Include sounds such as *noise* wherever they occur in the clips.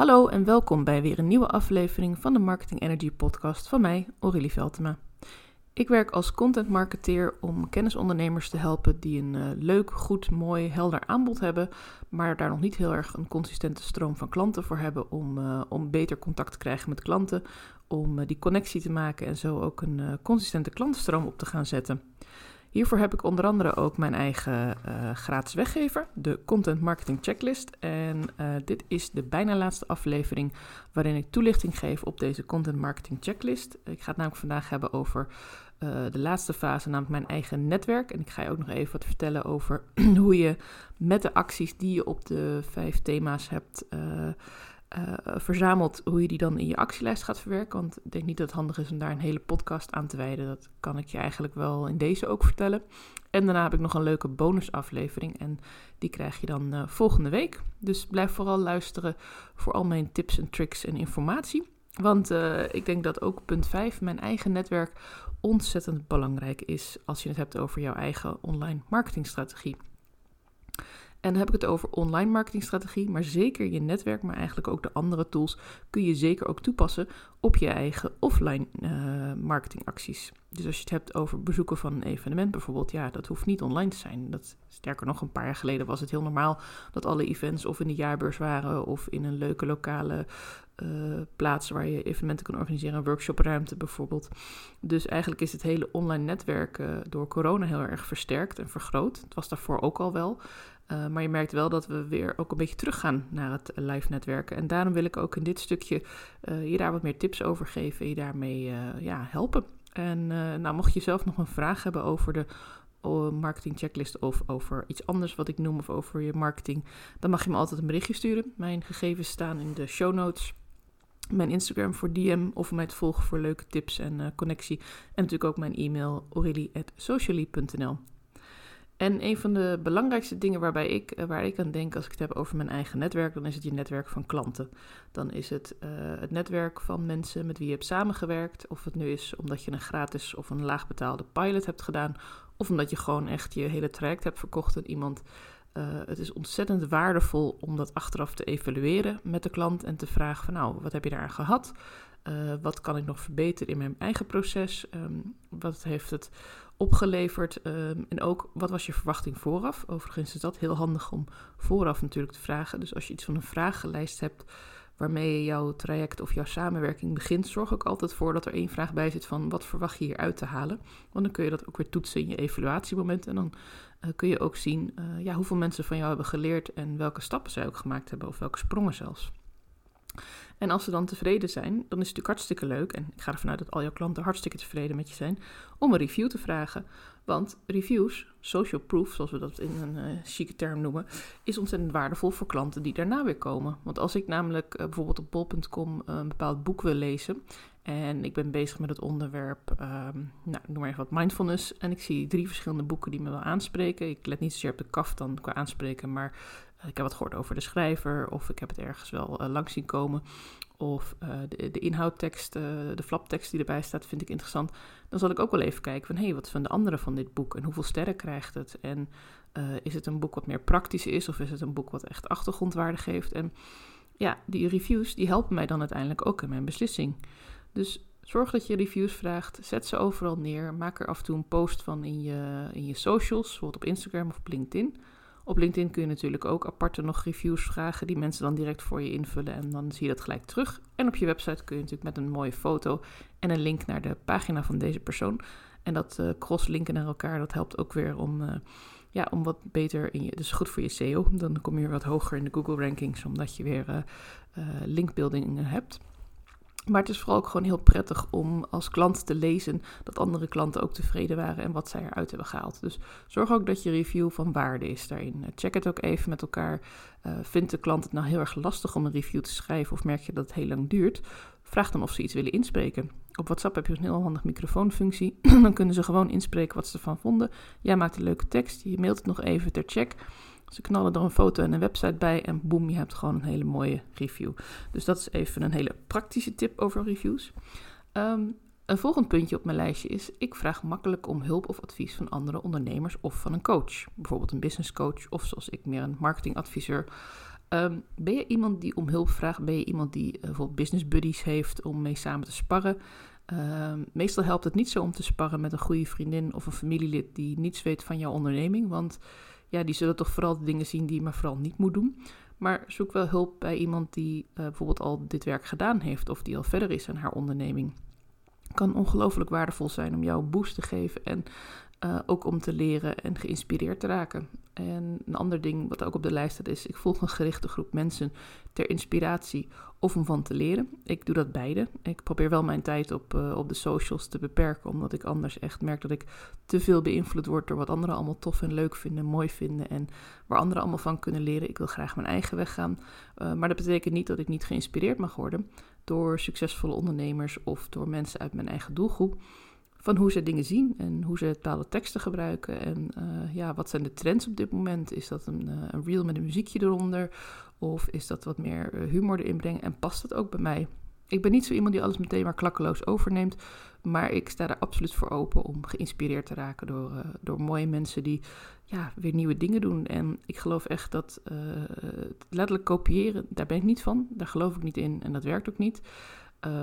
Hallo en welkom bij weer een nieuwe aflevering van de Marketing Energy podcast van mij, Aurélie Veltema. Ik werk als content marketeer om kennisondernemers te helpen die een uh, leuk, goed, mooi, helder aanbod hebben, maar daar nog niet heel erg een consistente stroom van klanten voor hebben om, uh, om beter contact te krijgen met klanten, om uh, die connectie te maken en zo ook een consistente klantenstroom op te gaan zetten. Hiervoor heb ik onder andere ook mijn eigen uh, gratis weggever, de Content Marketing Checklist. En uh, dit is de bijna laatste aflevering waarin ik toelichting geef op deze Content Marketing Checklist. Ik ga het namelijk vandaag hebben over uh, de laatste fase, namelijk mijn eigen netwerk. En ik ga je ook nog even wat vertellen over *clears throat* hoe je met de acties die je op de vijf thema's hebt uh, verzamelt, hoe je die dan in je actielijst gaat verwerken. Want ik denk niet dat het handig is om daar een hele podcast aan te wijden. Dat kan ik je eigenlijk wel in deze ook vertellen. En daarna heb ik nog een leuke bonusaflevering en die krijg je dan uh, volgende week. Dus blijf vooral luisteren voor al mijn tips en tricks en informatie. Want uh, ik denk dat ook punt 5, mijn eigen netwerk, ontzettend belangrijk is als je het hebt over jouw eigen online marketingstrategie. En dan heb ik het over online marketingstrategie, maar zeker je netwerk, maar eigenlijk ook de andere tools kun je zeker ook toepassen op je eigen offline uh, marketingacties. Dus als je het hebt over bezoeken van een evenement bijvoorbeeld, ja, dat hoeft niet online te zijn. Dat, sterker nog, een paar jaar geleden was het heel normaal dat alle events of in de jaarbeurs waren of in een leuke lokale uh, plaats waar je evenementen kan organiseren, een workshopruimte bijvoorbeeld. Dus eigenlijk is het hele online netwerk uh, door corona heel erg versterkt en vergroot. Het was daarvoor ook al wel. Uh, maar je merkt wel dat we weer ook een beetje teruggaan naar het live netwerken. En daarom wil ik ook in dit stukje uh, je daar wat meer tips over geven en je daarmee uh, ja, helpen. En nou, mocht je zelf nog een vraag hebben over de marketing checklist of over iets anders wat ik noem of over je marketing, dan mag je me altijd een berichtje sturen. Mijn gegevens staan in de show notes. Mijn Instagram voor DM of mij te volgen voor leuke tips en connectie. En natuurlijk ook mijn e-mail aurelie.socially.nl. En een van de belangrijkste dingen waarbij ik, eh, waar ik aan denk als ik het heb over mijn eigen netwerk, dan is het je netwerk van klanten. Dan is het uh, het netwerk van mensen met wie je hebt samengewerkt. Of het nu is omdat je een gratis of een laagbetaalde pilot hebt gedaan. Of omdat je gewoon echt je hele traject hebt verkocht aan iemand. Uh, het is ontzettend waardevol om dat achteraf te evalueren met de klant en te vragen van nou, wat heb je daar gehad? Uh, wat kan ik nog verbeteren in mijn eigen proces? Um, wat heeft het opgeleverd? Um, en ook, wat was je verwachting vooraf? Overigens is dat heel handig om vooraf natuurlijk te vragen. Dus als je iets van een vragenlijst hebt waarmee je jouw traject of jouw samenwerking begint, zorg ook altijd voor dat er één vraag bij zit van wat verwacht je hier uit te halen. Want dan kun je dat ook weer toetsen in je evaluatiemoment. En dan uh, kun je ook zien uh, ja, hoeveel mensen van jou hebben geleerd en welke stappen zij ook gemaakt hebben of welke sprongen zelfs. En als ze dan tevreden zijn, dan is het natuurlijk hartstikke leuk. En ik ga ervan uit dat al jouw klanten hartstikke tevreden met je zijn. Om een review te vragen. Want reviews, social proof, zoals we dat in een uh, chique term noemen, is ontzettend waardevol voor klanten die daarna weer komen. Want als ik namelijk uh, bijvoorbeeld op bol.com uh, een bepaald boek wil lezen. En ik ben bezig met het onderwerp, um, nou, noem maar even wat, mindfulness. En ik zie drie verschillende boeken die me wel aanspreken. Ik let niet zozeer op de kaf dan qua aanspreken, maar ik heb wat gehoord over de schrijver, of ik heb het ergens wel uh, langs zien komen. Of uh, de, de, inhoudtekst, uh, de flaptekst die erbij staat, vind ik interessant. Dan zal ik ook wel even kijken van, hé, hey, wat vinden de anderen van dit boek? En hoeveel sterren krijgt het? En is het een boek wat meer praktisch is? Of is het een boek wat echt achtergrondwaarde geeft? En ja, die reviews, die helpen mij dan uiteindelijk ook in mijn beslissing. Dus zorg dat je reviews vraagt. Zet ze overal neer. Maak er af en toe een post van in je, in je socials, bijvoorbeeld op Instagram of LinkedIn. Op LinkedIn kun je natuurlijk ook aparte nog reviews vragen die mensen dan direct voor je invullen en dan zie je dat gelijk terug. En op je website kun je natuurlijk met een mooie foto en een link naar de pagina van deze persoon. En dat uh, crosslinken naar elkaar, dat helpt ook weer om, uh, ja, om wat beter in je, dus goed voor je SEO. Dan kom je weer wat hoger in de Google rankings, omdat je weer uh, linkbuilding hebt. Maar het is vooral ook gewoon heel prettig om als klant te lezen dat andere klanten ook tevreden waren en wat zij eruit hebben gehaald. Dus zorg ook dat je review van waarde is daarin. Check het ook even met elkaar. Uh, vindt de klant het nou heel erg lastig om een review te schrijven of merk je dat het heel lang duurt? Vraag dan of ze iets willen inspreken. Op WhatsApp heb je een heel handig microfoonfunctie. *clears throat* dan kunnen ze gewoon inspreken wat ze ervan vonden. Jij maakt een leuke tekst, je mailt het nog even ter check. Ze knallen er een foto en een website bij en boem, je hebt gewoon een hele mooie review. Dus dat is even een hele praktische tip over reviews. Um, een volgend puntje op mijn lijstje is: ik vraag makkelijk om hulp of advies van andere ondernemers of van een coach. Bijvoorbeeld een business coach of zoals ik meer een marketingadviseur. Ehm, ben je iemand die om hulp vraagt? Ben je iemand die uh, bijvoorbeeld business buddies heeft om mee samen te sparren? Ehm, meestal helpt het niet zo om te sparren met een goede vriendin of een familielid die niets weet van jouw onderneming. Want ja, die zullen toch vooral de dingen zien die je maar vooral niet moet doen. Maar zoek wel hulp bij iemand die uh, bijvoorbeeld al dit werk gedaan heeft of die al verder is aan haar onderneming. Kan ongelooflijk waardevol zijn om jou een boost te geven en uh, ook om te leren en geïnspireerd te raken. En een ander ding wat ook op de lijst staat is: ik volg een gerichte groep mensen ter inspiratie of om van te leren. Ik doe dat beide. Ik probeer wel mijn tijd op, uh, op de socials te beperken, omdat ik anders echt merk dat ik te veel beïnvloed word door wat anderen allemaal tof en leuk vinden, mooi vinden en waar anderen allemaal van kunnen leren. Ik wil graag mijn eigen weg gaan. Uh, maar dat betekent niet dat ik niet geïnspireerd mag worden door succesvolle ondernemers of door mensen uit mijn eigen doelgroep van hoe ze dingen zien en hoe ze bepaalde teksten gebruiken. En uh, ja, wat zijn de trends op dit moment? Is dat een, uh, een reel met een muziekje eronder? Of is dat wat meer uh, humor erin brengen? En past dat ook bij mij? Ik ben niet zo iemand die alles meteen maar klakkeloos overneemt. Maar ik sta er absoluut voor open om geïnspireerd te raken door, door mooie mensen die ja, weer nieuwe dingen doen. En ik geloof echt dat letterlijk kopiëren, daar ben ik niet van. Daar geloof ik niet in en dat werkt ook niet.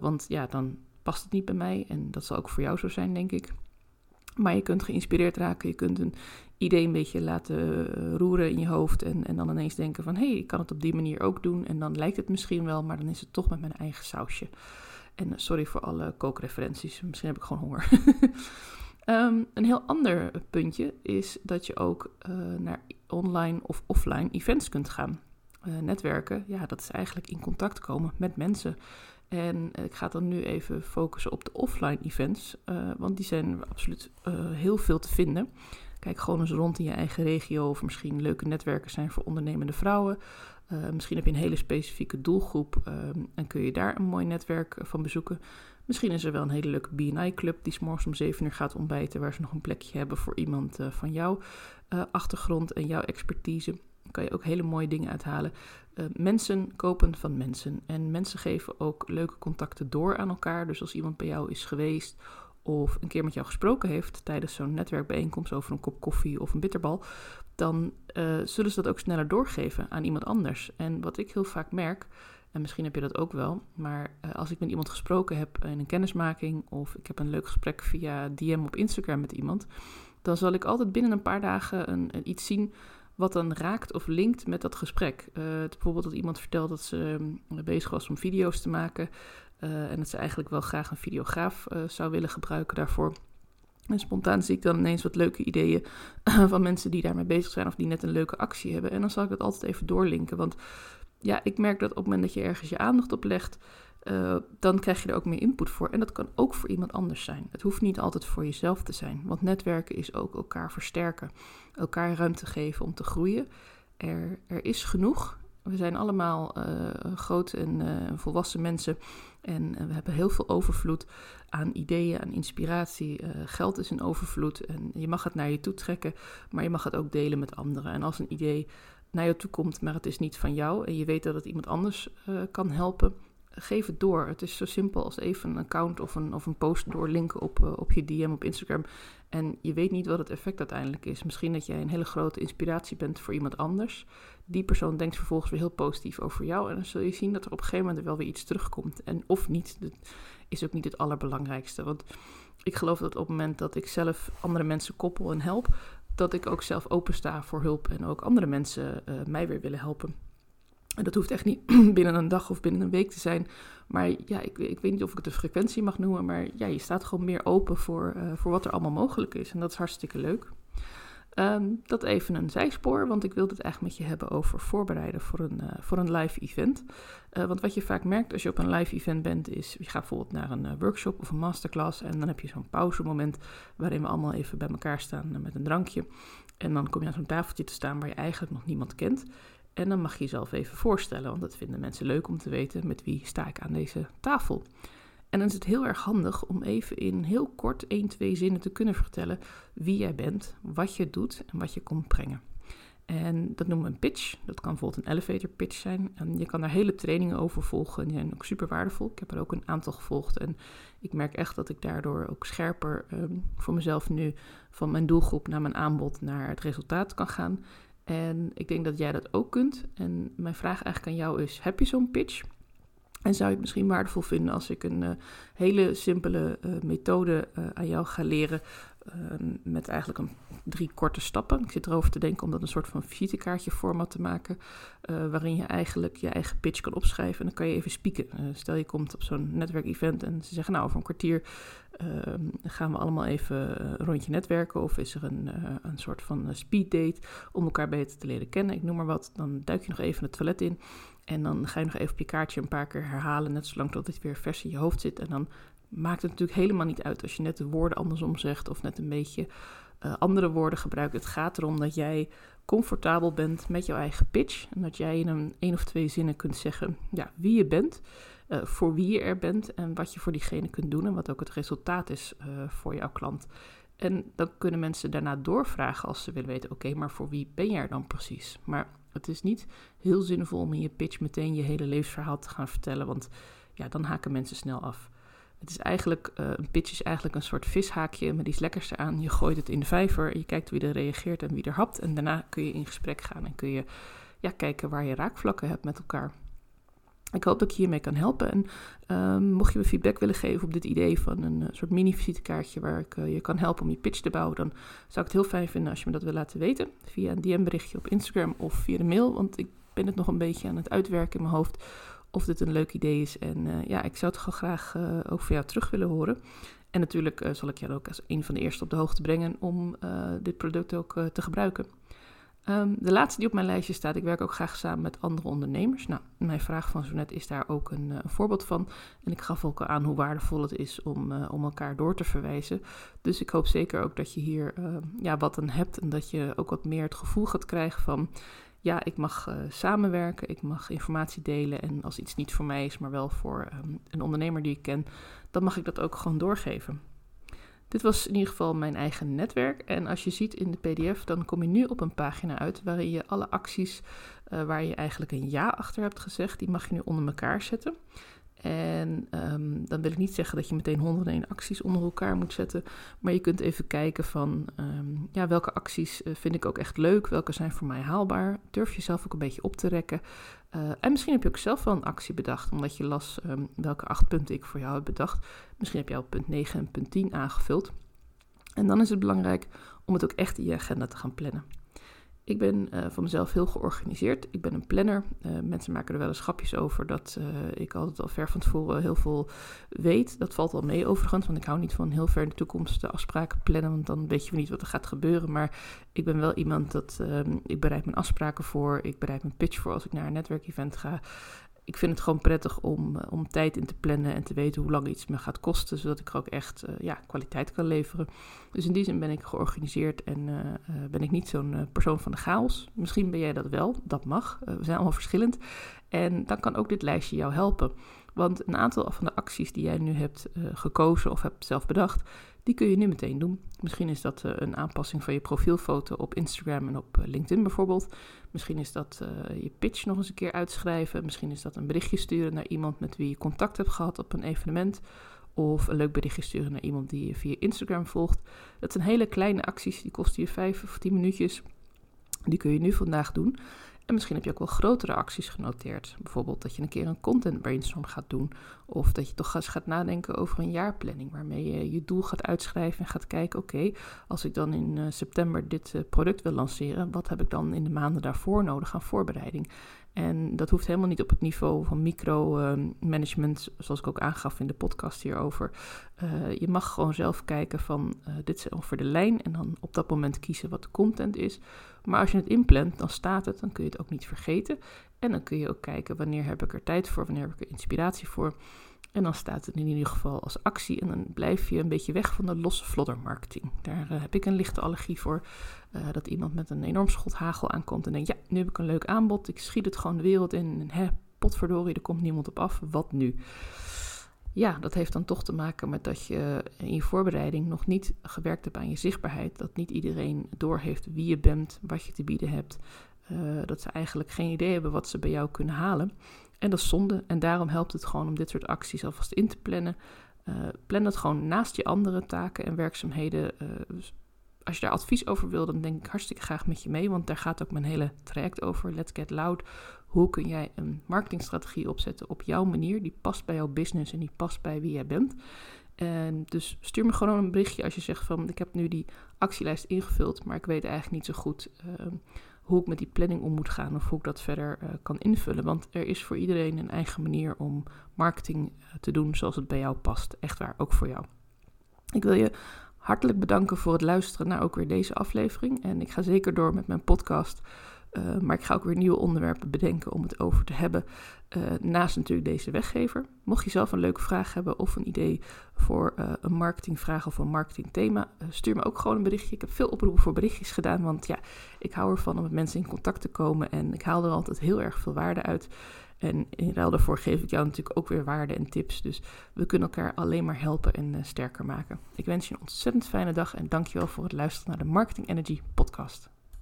want ja, dan past het niet bij mij. En dat zal ook voor jou zo zijn, denk ik. Maar je kunt geïnspireerd raken. Je kunt een idee een beetje laten eh, roeren in je hoofd. En, en dan ineens denken van, hé, hey, ik kan het op die manier ook doen. En dan lijkt het misschien wel, maar dan is het toch met mijn eigen sausje. En eh, sorry voor alle kookreferenties. Misschien heb ik gewoon honger. um, *laughs* een heel ander puntje is dat je ook uh, naar online of offline events kunt gaan. Netwerken, ja, dat is eigenlijk in contact komen met mensen. En ik ga dan nu even focussen op de offline events, uh, want die zijn absoluut uh, heel veel te vinden. Kijk gewoon eens rond in je eigen regio of misschien leuke netwerken zijn voor ondernemende vrouwen. Uh, misschien heb je een hele specifieke doelgroep en kun je daar een mooi netwerk van bezoeken. Misschien is er wel een hele leuke BNI-club die s'morgens om 7 uur gaat ontbijten, waar ze nog een plekje hebben voor iemand van jouw achtergrond en jouw expertise kan je ook hele mooie dingen uithalen. Uh, mensen kopen van mensen. En mensen geven ook leuke contacten door aan elkaar. Dus als iemand bij jou is geweest of een keer met jou gesproken heeft tijdens zo'n netwerkbijeenkomst over een kop koffie of een bitterbal, dan uh, zullen ze dat ook sneller doorgeven aan iemand anders. En wat ik heel vaak merk, en misschien heb je dat ook wel, maar uh, als ik met iemand gesproken heb in een kennismaking of ik heb een leuk gesprek via DM op Instagram met iemand, dan zal ik altijd binnen een paar dagen een iets zien wat dan raakt of linkt met dat gesprek. Uh, bijvoorbeeld dat iemand vertelt dat ze um, bezig was om video's te maken uh, en dat ze eigenlijk wel graag een videograaf uh, zou willen gebruiken daarvoor. En spontaan zie ik dan ineens wat leuke ideeën *clears throat* van mensen die daarmee bezig zijn of die net een leuke actie hebben. En dan zal ik het altijd even doorlinken, want ja, ik merk dat op het moment dat je ergens je aandacht op legt, uh, dan krijg je er ook meer input voor. En dat kan ook voor iemand anders zijn. Het hoeft niet altijd voor jezelf te zijn. Want netwerken is ook elkaar versterken. Elkaar ruimte geven om te groeien. Er, er is genoeg. We zijn allemaal uh, groot en uh, volwassen mensen. En we hebben heel veel overvloed aan ideeën, aan inspiratie. geld is een overvloed. En je mag het naar je toe trekken, maar je mag het ook delen met anderen. En als een idee naar je toe komt, maar het is niet van jou. En je weet dat het iemand anders kan helpen geef het door. Het is zo simpel als even een account of een, of een post doorlinken op, uh, op je DM op Instagram. En je weet niet wat het effect uiteindelijk is. Misschien dat jij een hele grote inspiratie bent voor iemand anders. Die persoon denkt vervolgens weer heel positief over jou. En dan zul je zien dat er op een gegeven moment wel weer iets terugkomt. En of niet, dat is ook niet het allerbelangrijkste. Want ik geloof dat op het moment dat ik zelf andere mensen koppel en help, dat ik ook zelf opensta voor hulp en ook andere mensen uh, mij weer willen helpen. En dat hoeft echt niet *clears throat* binnen een dag of binnen een week te zijn. Maar ja, ik, ik weet niet of ik het de frequentie mag noemen. Maar ja, je staat gewoon meer open voor, uh, voor wat er allemaal mogelijk is. En dat is hartstikke leuk. Um, dat even een zijspoor, want ik wilde het eigenlijk met je hebben over voorbereiden voor een, uh, voor een live event. Uh, want wat je vaak merkt als je op een live event bent, is je gaat bijvoorbeeld naar een uh, workshop of een masterclass en dan heb je zo'n pauzemoment waarin we allemaal even bij elkaar staan met een drankje. En dan kom je aan zo'n tafeltje te staan waar je eigenlijk nog niemand kent. En dan mag je jezelf even voorstellen, want dat vinden mensen leuk om te weten met wie sta ik aan deze tafel. En dan is het heel erg handig om even in heel kort 1, 2 zinnen te kunnen vertellen wie jij bent, wat je doet en wat je komt brengen. En dat noemen we een pitch. Dat kan bijvoorbeeld een elevator pitch zijn. En je kan daar hele trainingen over volgen. En die zijn ook super waardevol. Ik heb er ook een aantal gevolgd. En ik merk echt dat ik daardoor ook scherper um, voor mezelf nu van mijn doelgroep naar mijn aanbod naar het resultaat kan gaan. En ik denk dat jij dat ook kunt. En mijn vraag eigenlijk aan jou is: heb je zo'n pitch? En zou je het misschien waardevol vinden als ik een uh, hele simpele uh, methode uh, aan jou ga leren Ehm, met eigenlijk een, drie korte stappen. Ik zit erover te denken om dat een soort van visitekaartje format te maken, waarin je eigenlijk je eigen pitch kan opschrijven en dan kan je even spieken. Stel je komt op zo'n netwerkevent en ze zeggen nou over een kwartier uh, gaan we allemaal even rondje netwerken of is er een, eh, een soort van speed date om elkaar beter te leren kennen, ik noem maar wat. Dan duik je nog even het toilet in en dan ga je nog even op je kaartje een paar keer herhalen, net zolang tot het weer vers in je hoofd zit en dan maakt het natuurlijk helemaal niet uit als je net de woorden andersom zegt of net een beetje uh, andere woorden gebruikt. Het gaat erom dat jij comfortabel bent met jouw eigen pitch en dat jij in een één of twee zinnen kunt zeggen ja, wie je bent, uh, voor wie je er bent en wat je voor diegene kunt doen en wat ook het resultaat is uh, voor jouw klant. En dan kunnen mensen daarna doorvragen als ze willen weten: oké, maar voor wie ben jij er dan precies? Maar het is niet heel zinvol om in je pitch meteen je hele levensverhaal te gaan vertellen, want ja, dan haken mensen snel af. Het is eigenlijk, uh, een pitch is eigenlijk een soort vishaakje met iets lekkers aan. Je gooit het in de vijver, je kijkt wie er reageert en wie er hapt. En daarna kun je in gesprek gaan en kun je ja, kijken waar je raakvlakken hebt met elkaar. Ik hoop dat ik hiermee kan helpen. En um, mocht je me feedback willen geven op dit idee van een uh, soort mini-visitekaartje waar ik uh, je kan helpen om je pitch te bouwen, dan zou ik het heel fijn vinden als je me dat wil laten weten. Via een DM-berichtje op Instagram of via de mail, want ik ben het nog een beetje aan het uitwerken in mijn hoofd of dit een leuk idee is. En uh, ja, ik zou het gewoon graag ook van jou terug willen horen. En natuurlijk zal ik jou ook als een van de eerste op de hoogte brengen om dit product ook te gebruiken. Um, de laatste die op mijn lijstje staat, ik werk ook graag samen met andere ondernemers. Nou, mijn vraag van zo net is daar ook een, een voorbeeld van. En ik gaf ook aan hoe waardevol het is om, om elkaar door te verwijzen. Dus ik hoop zeker ook dat je hier ja, wat aan hebt en dat je ook wat meer het gevoel gaat krijgen van ja, ik mag uh, samenwerken, ik mag informatie delen. En als iets niet voor mij is, maar wel voor um, een ondernemer die ik ken, dan mag ik dat ook gewoon doorgeven. Dit was in ieder geval mijn eigen netwerk. En als je ziet in de PDF, dan kom je nu op een pagina uit waarin je alle acties uh, waar je eigenlijk een ja achter hebt gezegd, die mag je nu onder elkaar zetten. En um, dan wil ik niet zeggen dat je meteen 101 acties onder elkaar moet zetten. Maar je kunt even kijken van um, ja, welke acties uh, vind ik ook echt leuk. Welke zijn voor mij haalbaar. Durf jezelf ook een beetje op te rekken. Uh, en misschien heb je ook zelf wel een actie bedacht. Omdat je las um, welke acht punten ik voor jou heb bedacht. Misschien heb je al punt 9 en punt 10 aangevuld. En dan is het belangrijk om het ook echt in je agenda te gaan plannen. Ik ben uh, van mezelf heel georganiseerd. Ik ben een planner. Uh, mensen maken er wel eens grapjes over dat uh, ik altijd al ver van tevoren heel veel weet. Dat valt wel mee overigens, want ik hou niet van heel ver in de toekomst de afspraken plannen, want dan weet je niet wat er gaat gebeuren. Maar ik ben wel iemand dat ehm, ik bereid mijn afspraken voor. Ik bereid mijn pitch voor als ik naar een netwerkevent ga ik vind het gewoon prettig om, uh, om tijd in te plannen en te weten hoe lang iets me gaat kosten, zodat ik er ook echt uh, ja, kwaliteit kan leveren. Dus in die zin ben ik georganiseerd en uh, ben ik niet zo'n persoon van de chaos. Misschien ben jij dat wel, dat mag. we zijn allemaal verschillend. En dan kan ook dit lijstje jou helpen. Want een aantal van de acties die jij nu hebt gekozen of hebt zelf bedacht, die kun je nu meteen doen. Misschien is dat uh, een aanpassing van je profielfoto op Instagram en op uh, LinkedIn bijvoorbeeld. Misschien is dat je pitch nog eens een keer uitschrijven. Misschien is dat een berichtje sturen naar iemand met wie je contact hebt gehad op een evenement. Of een leuk berichtje sturen naar iemand die je via Instagram volgt. Dat zijn hele kleine acties, die kosten je vijf of tien minuutjes. Die kun je nu vandaag doen. En misschien heb je ook wel grotere acties genoteerd. Bijvoorbeeld dat je een keer een content brainstorm gaat doen. Of dat je toch eens gaat nadenken over een jaarplanning. Waarmee je je doel gaat uitschrijven en gaat kijken: oké, als ik dan in uh, september dit uh, product wil lanceren, wat heb ik dan in de maanden daarvoor nodig aan voorbereiding? En dat hoeft helemaal niet op het niveau van micromanagement, uh, zoals ik ook aangaf in de podcast hierover. Uh, je mag gewoon zelf kijken van uh, dit is ongeveer de lijn en dan op dat moment kiezen wat de content is. Maar als je het inplant, dan staat het, dan kun je het ook niet vergeten. En dan kun je ook kijken wanneer heb ik er tijd voor, wanneer heb ik er inspiratie voor. En dan staat het in ieder geval als actie en dan blijf je een beetje weg van de losse floddermarketing. Daar uh, heb ik een lichte allergie voor. Uh, dat iemand met een enorm schot hagel aankomt en denkt, ja, nu heb ik een leuk aanbod. Ik schiet het gewoon de wereld in en potverdorie, er komt niemand op af. Wat nu? Ja, dat heeft dan toch te maken met dat je in je voorbereiding nog niet gewerkt hebt aan je zichtbaarheid. Dat niet iedereen doorheeft wie je bent, wat je te bieden hebt. Uh, dat ze eigenlijk geen idee hebben wat ze bij jou kunnen halen. En dat is zonde. En daarom helpt het gewoon om dit soort acties alvast in te plannen. Uh, plan dat gewoon naast je andere taken en werkzaamheden. Uh, als je daar advies over wil, dan denk ik hartstikke graag met je mee, want daar gaat ook mijn hele traject over. Let's Get Loud. Hoe kun jij een marketingstrategie opzetten op jouw manier, die past bij jouw business en die past bij wie jij bent. En dus stuur me gewoon een berichtje als je zegt van ik heb nu die actielijst ingevuld, maar ik weet eigenlijk niet zo goed ehm, hoe ik met die planning om moet gaan of hoe ik dat verder uh, kan invullen. Want er is voor iedereen een eigen manier om marketing uh, te doen zoals het bij jou past. Echt waar, ook voor jou. Ik wil je hartelijk bedanken voor het luisteren naar ook weer deze aflevering. En ik ga zeker door met mijn podcast. Uh, maar ik ga ook weer nieuwe onderwerpen bedenken om het over te hebben. Uh, naast natuurlijk deze weggever. Mocht je zelf een leuke vraag hebben of een idee voor uh, een marketingvraag of een marketingthema, stuur me ook gewoon een berichtje. Ik heb veel oproepen voor berichtjes gedaan, want ja, ik hou ervan om met mensen in contact te komen en ik haal er altijd heel erg veel waarde uit. En in ruil daarvoor geef ik jou natuurlijk ook weer waarde en tips. Dus we kunnen elkaar alleen maar helpen en sterker maken. Ik wens je een ontzettend fijne dag en dankjewel voor het luisteren naar de Marketing Energy podcast.